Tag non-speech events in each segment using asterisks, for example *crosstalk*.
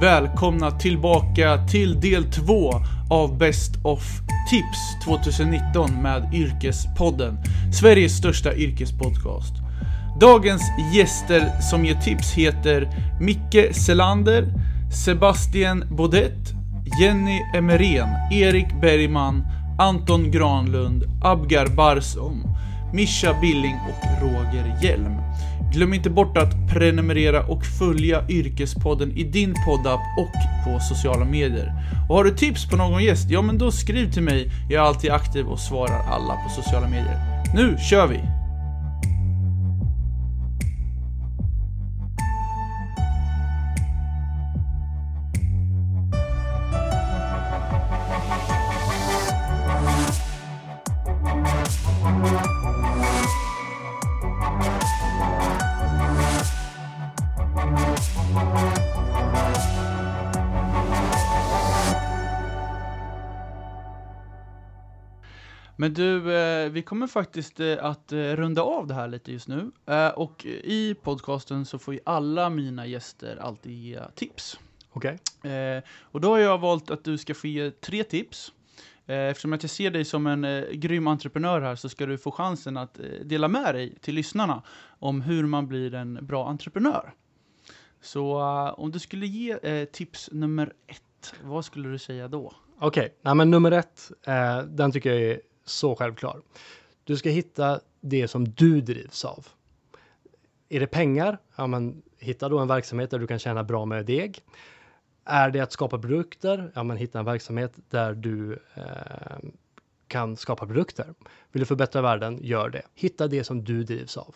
Välkomna tillbaka till del 2 av Best of Tips 2019 med Yrkespodden, Sveriges största yrkespodcast. Dagens gäster som ger tips heter Micke Selander, Sebastian Bodett, Jenny Emerén, Erik Bergman, Anton Granlund, Abgar Barsom, Mischa Billing och Roger Hjelm. Glöm inte bort att prenumerera och följa Yrkespodden i din poddapp och på sociala medier. Och har du tips på någon gäst, ja men då skriv till mig. Jag är alltid aktiv och svarar alla på sociala medier. Nu kör vi! Men du, eh, vi kommer faktiskt eh, att eh, runda av det här lite just nu. Och i podcasten så får ju alla mina gäster alltid ge tips. Okej. Och då har jag valt att du ska få ge tre tips. Eftersom att jag ser dig som en grym entreprenör här så ska du få chansen att dela med dig till lyssnarna om hur man blir en bra entreprenör. Så om du skulle ge tips nummer ett, vad skulle du säga då? Okej, okay. men nummer ett, den tycker jag är så självklar. Du ska hitta det som du drivs av. Är det pengar? Ja, men hitta då en verksamhet där du kan tjäna bra med deg. Är det att skapa produkter? Ja, men hitta en verksamhet där du eh, kan skapa produkter. Vill du förbättra världen? Gör det. Hitta det som du drivs av.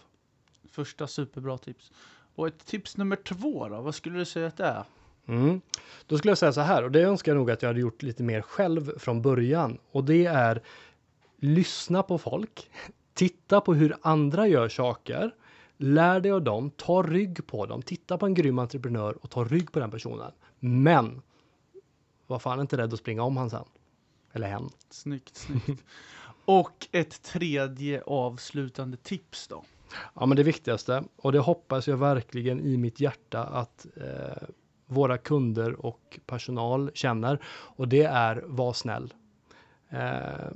Första superbra tips. Och ett tips nummer två då? Vad skulle du säga att det är? Mm. Då skulle jag säga så här, och det önskar jag nog att jag hade gjort lite mer själv från början. Och det är lyssna på folk, titta på hur andra gör saker, lär dig av dem, ta rygg på dem, titta på en grym entreprenör och ta rygg på den personen. Men var fan inte rädd att springa om han sen. Eller hen. Snyggt, snyggt. och ett tredje avslutande tips då? Ja, men det viktigaste, och det hoppas jag verkligen i mitt hjärta att eh, våra kunder och personal känner, och det är var snäll. Eh,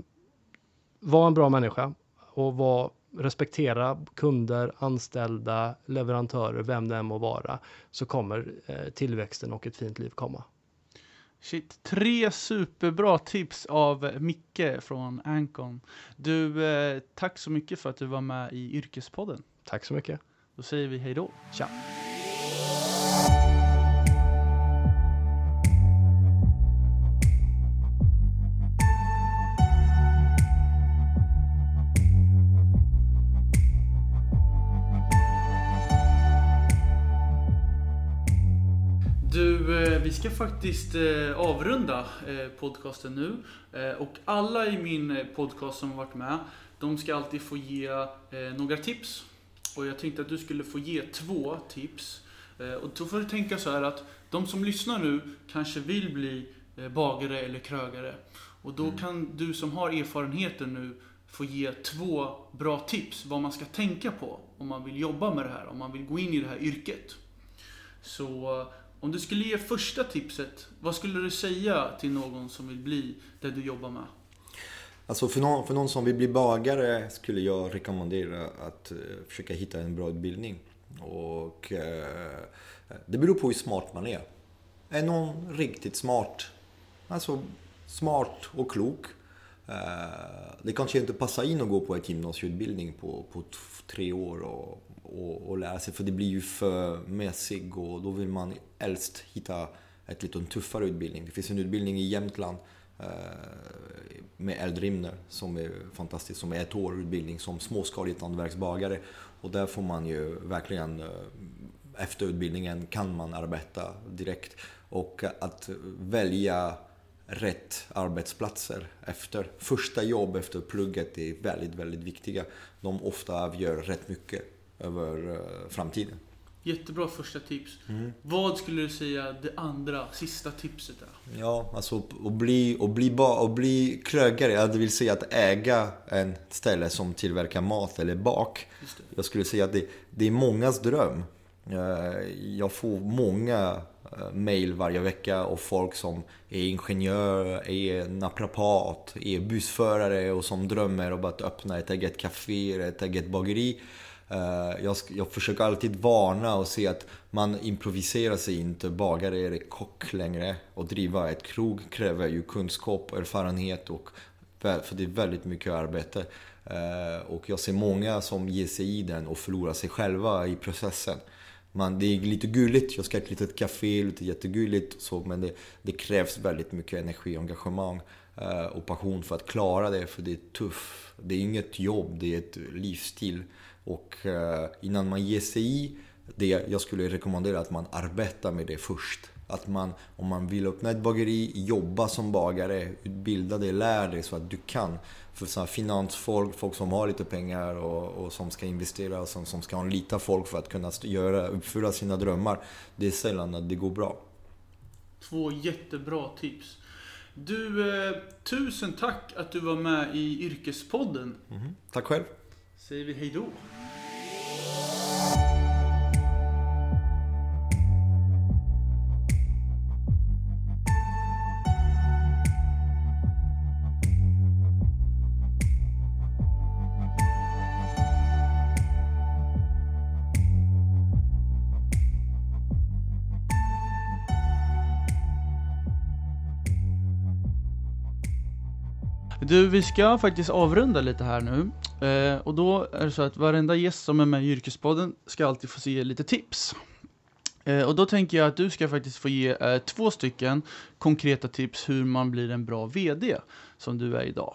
var en bra människa och var, respektera kunder, anställda, leverantörer, vem det än må vara, så kommer eh, tillväxten och ett fint liv komma. Shit, tre superbra tips av Micke från Ancon. Du, eh, tack så mycket för att du var med i Yrkespodden. Tack så mycket. Då säger vi hej då. Tja. Vi ska faktiskt eh, avrunda eh, podcasten nu. Eh, och alla i min podcast som har varit med, de ska alltid få ge några tips. Och jag tänkte att du skulle få ge två tips. Och då får du tänka så här att de som lyssnar nu kanske vill bli bagare eller krögare. Och då mm. kan du som har erfarenheten nu få ge två bra tips vad man ska tänka på om man vill jobba med det här, om man vill gå in i det här yrket. Så om du skulle ge första tipset, vad skulle du säga till någon som vill bli det du jobbar med? Alltså för någon, för någon som vill bli bagare skulle jag rekommendera att eh, försöka hitta en bra utbildning. Och eh, det beror på hur smart man är. Är någon riktigt smart, alltså smart och klok. Eh, det kanske inte passar in att gå på ett gymnasieutbildning på, på tre år och och, och lära sig. För det blir ju för mässig och då vill man helst hitta ett lite tuffare utbildning. Det finns en utbildning i Jämtland eh, med Eldrimner som är fantastisk, som är ett år utbildning som småskaligt hantverksbagare. Och där får man ju verkligen, eh, efter utbildningen kan man arbeta direkt. Och att välja rätt arbetsplatser efter. Första jobb efter plugget är väldigt, väldigt viktiga. De ofta avgör rätt mycket över eh, framtiden. Jättebra första tips. Mm. Vad skulle du säga det andra, sista tipset är? Ja, alltså att bli, att bli, att bli krögare, det vill säga att äga en ställe som tillverkar mat eller bak. Jag skulle säga att det, det är mångas dröm. Eh, jag får många eh, mail varje vecka av folk som är ingenjör, är naprapat, är bussförare och som drömmer om att öppna ett eget café, ett eget bageri. Eh, jag, jag försöker alltid varna och se att man improviserar sig inte bagare eller kock längre. Och driva ett krog kräver ju kunskap, erfarenhet och för det är väldigt mycket arbete. Eh, och jag ser många som ger sig i den och förlorar sig själva i processen man, det är lite gulligt, jag ska ha ett litet café, lite jättegulligt så, men det, det krävs väldigt mycket energi, engagemang eh, och passion för att klara det, för det är tufft. Det är inget jobb, det är ett livsstil. Och eh, innan man ger sig i det, jag skulle rekommendera att man arbetar med det först. Att man, om man vill öppna ett bageri, jobba som bagare, utbilda dig, lär dig så att du kan. För så finansfolk, folk som har lite pengar och, och som ska investera, som, som ska anlita folk för att kunna göra, uppfylla sina drömmar. Det är sällan att det går bra. Två jättebra tips. Du, eh, tusen tack att du var med i Yrkespodden. Mm, tack själv. Säger vi hejdå. Du, vi ska faktiskt avrunda lite här nu. Eh, och då är det så att varenda gäst som är med i Yrkespodden ska alltid få se lite tips. Eh, och då tänker jag att du ska faktiskt få ge eh, två stycken konkreta tips hur man blir en bra VD, som du är idag.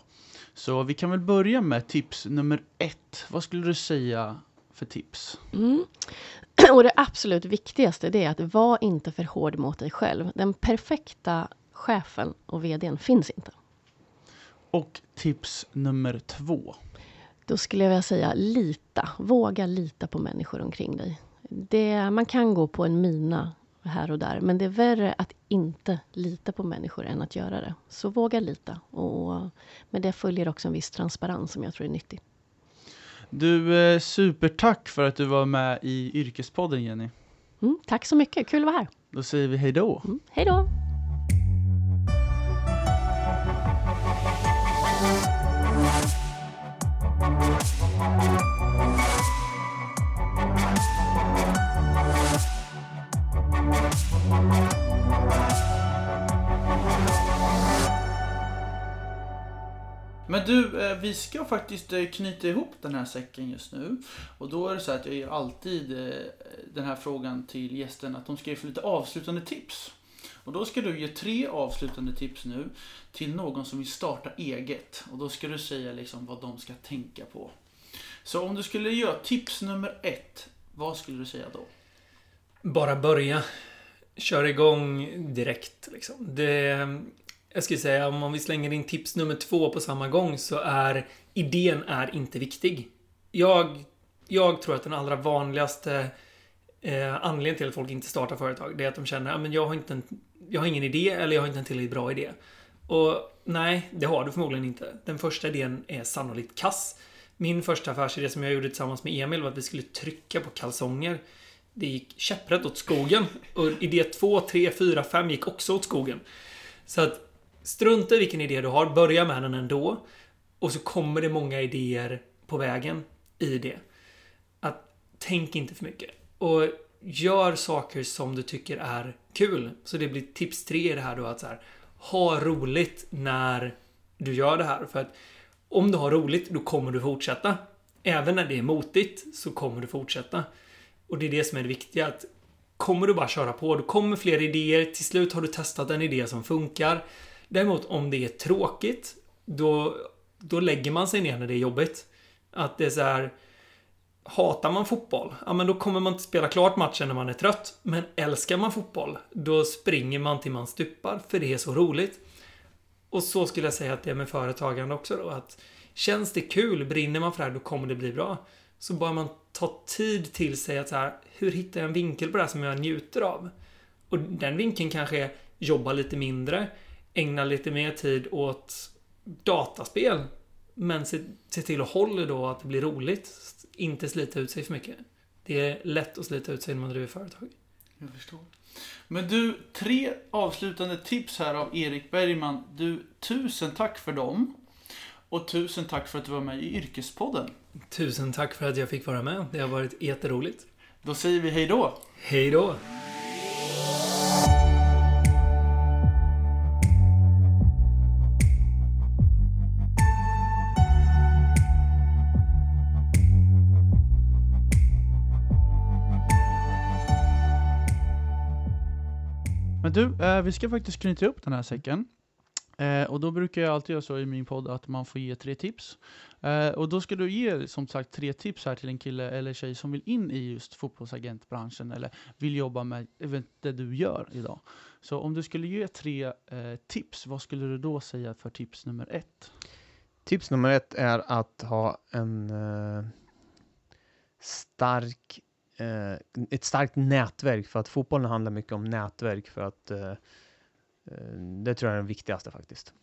Så vi kan väl börja med tips nummer ett. Vad skulle du säga för tips? Mm. *clears throat* Och det absolut viktigaste det är att var inte för hård mot dig själv. Den perfekta chefen och VDn finns inte. Och tips nummer två? Då skulle jag vilja säga lita. Våga lita på människor omkring dig. Det, man kan gå på en mina här och där, men det är värre att inte lita på människor än att göra det. Så våga lita. Och med det följer också en viss transparens som jag tror är nyttig. Du, eh, supertack för att du var med i Yrkespodden Jenny. Mm, tack så mycket, kul att vara här. Då säger vi hej då. Mm, hej då. Men du, eh, vi ska faktiskt eh, knyta ihop den här säcken just nu. Och då är det så att jag ger alltid eh, den här frågan till gästen att de ska ge för lite avslutande tips. Och då ska du ge tre avslutande tips nu till någon som vill starta eget. Och då ska du säga liksom vad de ska tänka på. Så om du skulle göra tips nummer ett, vad skulle du säga då? Bara börja. Kör igång direkt. Liksom. Det, jag skulle säga om vi slänger in tips nummer två på samma gång så är idén är inte viktig. Jag, jag tror att den allra vanligaste eh, anledningen till att folk inte startar företag det är att de känner att jag har inte en, jag har ingen idé eller jag har inte en tillräckligt bra idé. Och nej, det har du förmodligen inte. Den första idén är sannolikt kass. Min första affärsidé som jag gjorde tillsammans med Emil var att vi skulle trycka på kalsonger. Det gick käpprätt åt skogen. Och idé 2, 3, 4, 5 gick också åt skogen. Så att strunta i vilken idé du har, börja med den ändå. Och så kommer det många idéer på vägen i det. Att tänk inte för mycket. Och gör saker som du tycker är kul. Så det blir tips tre i det här då att så här, ha roligt när du gör det här. För att om du har roligt, då kommer du fortsätta. Även när det är motigt så kommer du fortsätta. Och det är det som är det viktiga. Att kommer du bara köra på, då kommer fler idéer. Till slut har du testat en idé som funkar. Däremot om det är tråkigt, då, då lägger man sig ner när det är jobbigt. Att det är så här, Hatar man fotboll, ja men då kommer man inte spela klart matchen när man är trött. Men älskar man fotboll, då springer man till man stupar, för det är så roligt. Och så skulle jag säga att det är med företagande också då. Att känns det kul, brinner man för det här, då kommer det bli bra. Så bör man ta tid till sig att så här, hur hittar jag en vinkel på det här som jag njuter av? Och den vinkeln kanske är jobba lite mindre, ägna lite mer tid åt dataspel. Men se, se till att hålla då att det blir roligt. Inte slita ut sig för mycket. Det är lätt att slita ut sig när man driver företag. Jag förstår. Men du, tre avslutande tips här av Erik Bergman. Du, tusen tack för dem. Och tusen tack för att du var med i Yrkespodden. Tusen tack för att jag fick vara med. Det har varit jätteroligt. Då säger vi hej då. Hej då! Du, eh, vi ska faktiskt knyta upp den här säcken. Eh, och då brukar jag alltid göra så i min podd att man får ge tre tips. Eh, och då ska du ge som sagt tre tips här till en kille eller tjej som vill in i just fotbollsagentbranschen eller vill jobba med det du gör idag. Så om du skulle ge tre eh, tips, vad skulle du då säga för tips nummer ett? Tips nummer ett är att ha en eh, stark, eh, ett starkt nätverk för att fotbollen handlar mycket om nätverk för att eh, eh, det tror jag är det viktigaste faktiskt.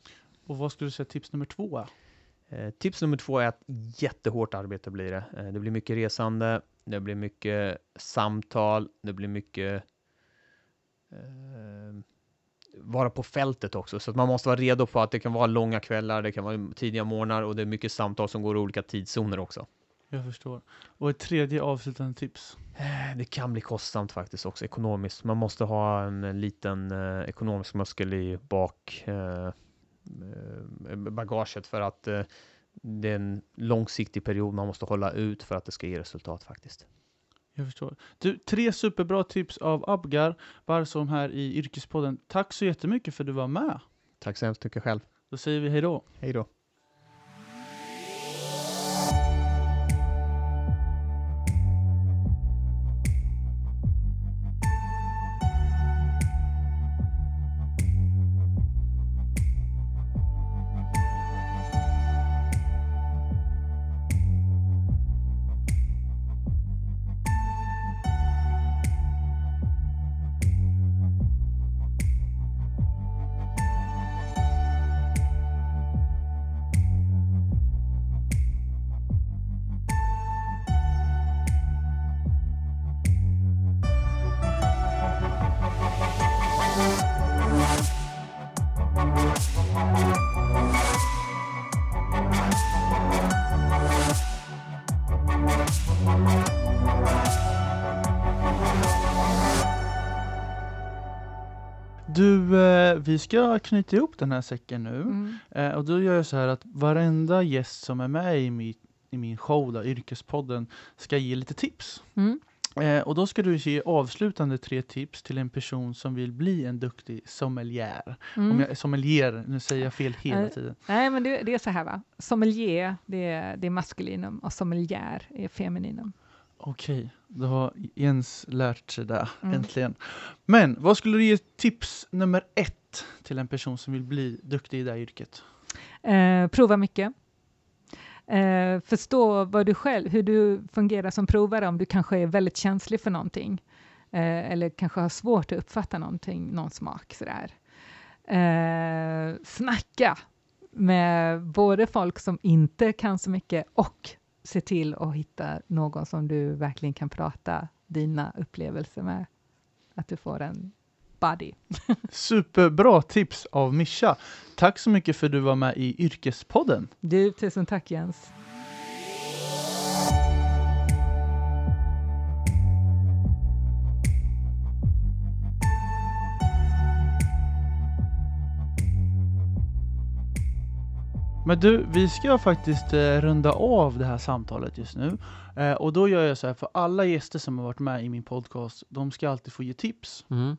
Och vad skulle du säga tips nummer två är? Eh, tips nummer två är att jättehårt arbete blir det. Eh, det blir mycket resande, det blir mycket samtal, det blir mycket eh, vara på fältet också, så att man måste vara redo på att det kan vara långa kvällar, det kan vara tidiga morgnar och det är mycket samtal som går i olika tidszoner också. Jag förstår. Och ett tredje avslutande tips? Eh, Det kan bli kostsamt faktiskt också ekonomiskt. Man måste ha en, en liten eh, ekonomisk muskel i bak eh, eh, bagaget för att eh, det är en långsiktig period man måste hålla ut för att det ska ge resultat faktiskt. Jag förstår. Du, tre superbra tips av Abgar Barsholm här i Yrkespodden. Tack så jättemycket för att du var med. Tack så hemskt mycket själv. Då säger vi hej då. Hej då. Du, eh, vi ska knyta ihop den här säcken nu. Mm. Eh, och då gör jag så här att varenda gäst som är med i, mi, i min show, då, Yrkespodden, ska ge lite tips. Mm. Eh, och då ska du ge avslutande tre tips till en person som vill bli en duktig sommelier. Mm. Om jag, sommelier, nu säger jag fel hela Eh, tiden. Nej, men det, det är så här va. Sommelier, det är, det är maskulinum och sommelier är femininum. Okej, då har Jens lärt sig det, Mm. äntligen. Men vad skulle du ge tips nummer ett till en person som vill bli duktig i det här yrket? Eh, prova mycket. Eh, förstå vad du själv, hur du fungerar som provare, om du kanske är väldigt känslig för någonting. Eh, eller kanske har svårt att uppfatta någonting, någon smak sådär. Eh, snacka med både folk som inte kan så mycket och se till att hitta någon som du verkligen kan prata dina upplevelser med. Att du får en buddy. *laughs* Superbra tips av Mischa. Tack så mycket för att du var med i Yrkespodden. Du, tusen tack Jens. Men du, vi ska faktiskt eh, runda av det här samtalet just nu. Eh, och då gör jag så här, för alla gäster som har varit med i min podcast, de ska alltid få ge tips. Mm.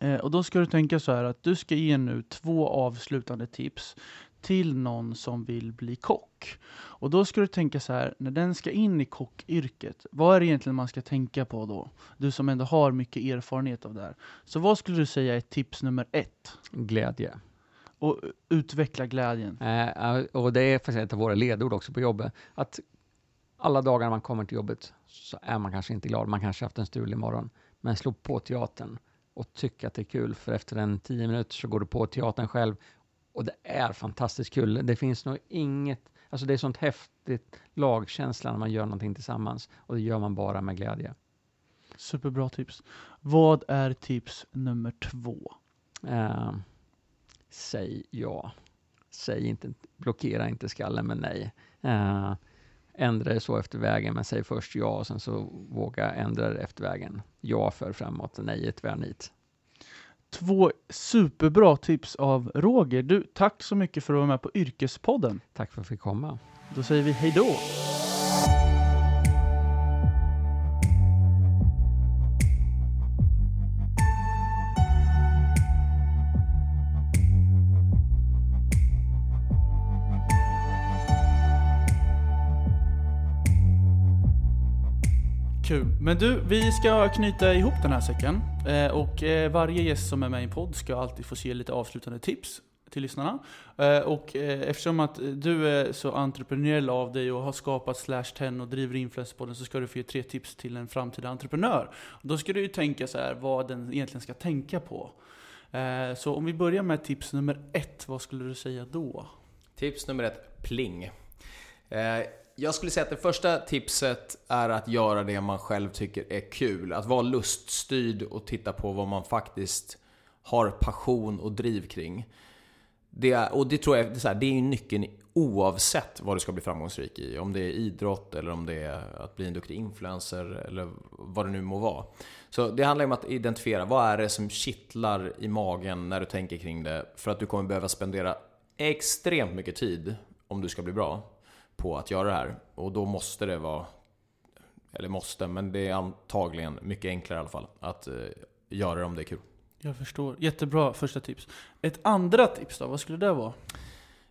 Eh, och då ska du tänka så här att du ska ge nu två avslutande tips till någon som vill bli kock. Och då ska du tänka så här, när den ska in i kockyrket, vad är det egentligen man ska tänka på då? Du som ändå har mycket erfarenhet av det här. Så vad skulle du säga är tips nummer ett? Glädje. Och utveckla glädjen. Eh, och det är faktiskt ett av våra ledord också på jobbet. Att alla dagar man kommer till jobbet så är man kanske inte glad. Man kanske haft en stulig morgon. Men slå på teatern och tyck att det är kul. För efter en tio minuter så går du på teatern själv. Och det är fantastiskt kul. Det finns nog inget, alltså det är sånt häftigt lagkänsla när man gör någonting tillsammans. Och det gör man bara med glädje. Superbra tips. Vad är tips nummer två? Eh, säg ja. Säg inte, blockera inte skallen med nej. Eh, ändra det så efter vägen, men säg först ja och sen så våga ändra det efter vägen. Ja för framåt, nej är tvärnit. Två superbra tips av Roger. Du, tack så mycket för att vara med på Yrkespodden. Tack för att jag fick komma. Då säger vi hej då. Kul. Men du, vi ska knyta ihop den här säcken. Eh, och eh, varje gäst som är med i en podd ska alltid få se lite avslutande tips till lyssnarna. Eh, och eh, eftersom att du är så entreprenöriell av dig och har skapat Slash 10 och driver Influencerpodden så ska du få ge tre tips till en framtida entreprenör. Då ska du ju tänka så här vad den egentligen ska tänka på. Eh, så om vi börjar med tips nummer ett, vad skulle du säga då? Tips nummer ett, pling. Eh, jag skulle säga att det första tipset är att göra det man själv tycker är kul. Att vara luststyrd och titta på vad man faktiskt har passion och driv kring. Det är, och det tror jag det är, så här, det är nyckeln oavsett vad du ska bli framgångsrik i. Om det är idrott eller om det är att bli en duktig influencer eller vad det nu må vara. Så det handlar om att identifiera vad är det som kittlar i magen när du tänker kring det. För att du kommer behöva spendera extremt mycket tid om du ska bli bra på att göra det här. Och då måste det vara, eller måste, men det är antagligen mycket enklare i alla fall att eh, göra det om det är kul. Jag förstår. Jättebra första tips. Ett andra tips då, vad skulle det vara?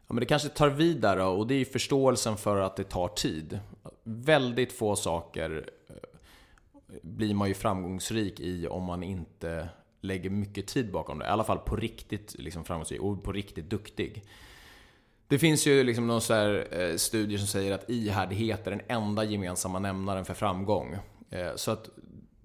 Ja, men det kanske tar vidare och det är förståelsen för att det tar tid. Väldigt få saker eh, blir man ju framgångsrik i om man inte lägger mycket tid bakom det. I alla fall på riktigt liksom framgångsrik och på riktigt duktig. Det finns ju liksom någon så här, eh, studier som säger att ihärdighet är den enda gemensamma nämnaren för framgång. Eh, så att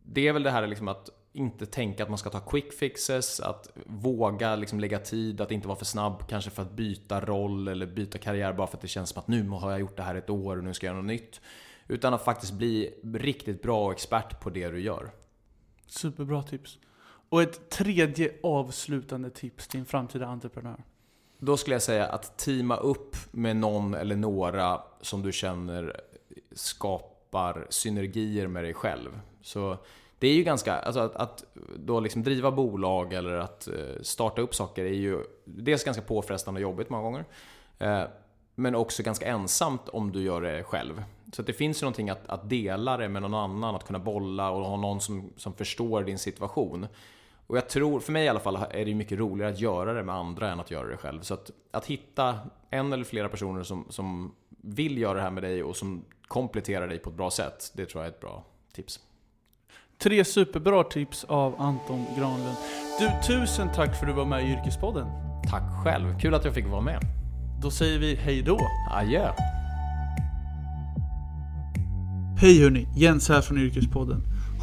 det är väl det här liksom att inte tänka att man ska ta quick fixes, att våga liksom lägga tid, att inte vara för snabb kanske för att byta roll eller byta karriär bara för att det känns som att nu har jag gjort det här ett år och nu ska jag göra något nytt. Utan att faktiskt bli riktigt bra och expert på det du gör. Superbra tips. Och ett tredje avslutande tips till en framtida entreprenör. Då skulle jag säga att teama upp med någon eller några som du känner skapar synergier med dig själv. Så det är ju ganska, alltså att, att då liksom driva bolag eller att eh, starta upp saker är ju dels ganska påfrestande och jobbigt många gånger. Eh, men också ganska ensamt om du gör det själv. Så det finns ju någonting att, att dela det med någon annan, att kunna bolla och ha någon som, som förstår din situation. Och jag tror, för mig i alla fall, är det mycket roligare att göra det med andra än att göra det själv. Så att, att hitta en eller flera personer som, som vill göra det här med dig och som kompletterar dig på ett bra sätt, det tror jag är ett bra tips. Tre superbra tips av Anton Granlund. Du, tusen tack för att du var med i Yrkespodden. Tack själv, kul att jag fick vara med. Då säger vi hej då. Adjö. Hej hörni, Jens här från Yrkespodden.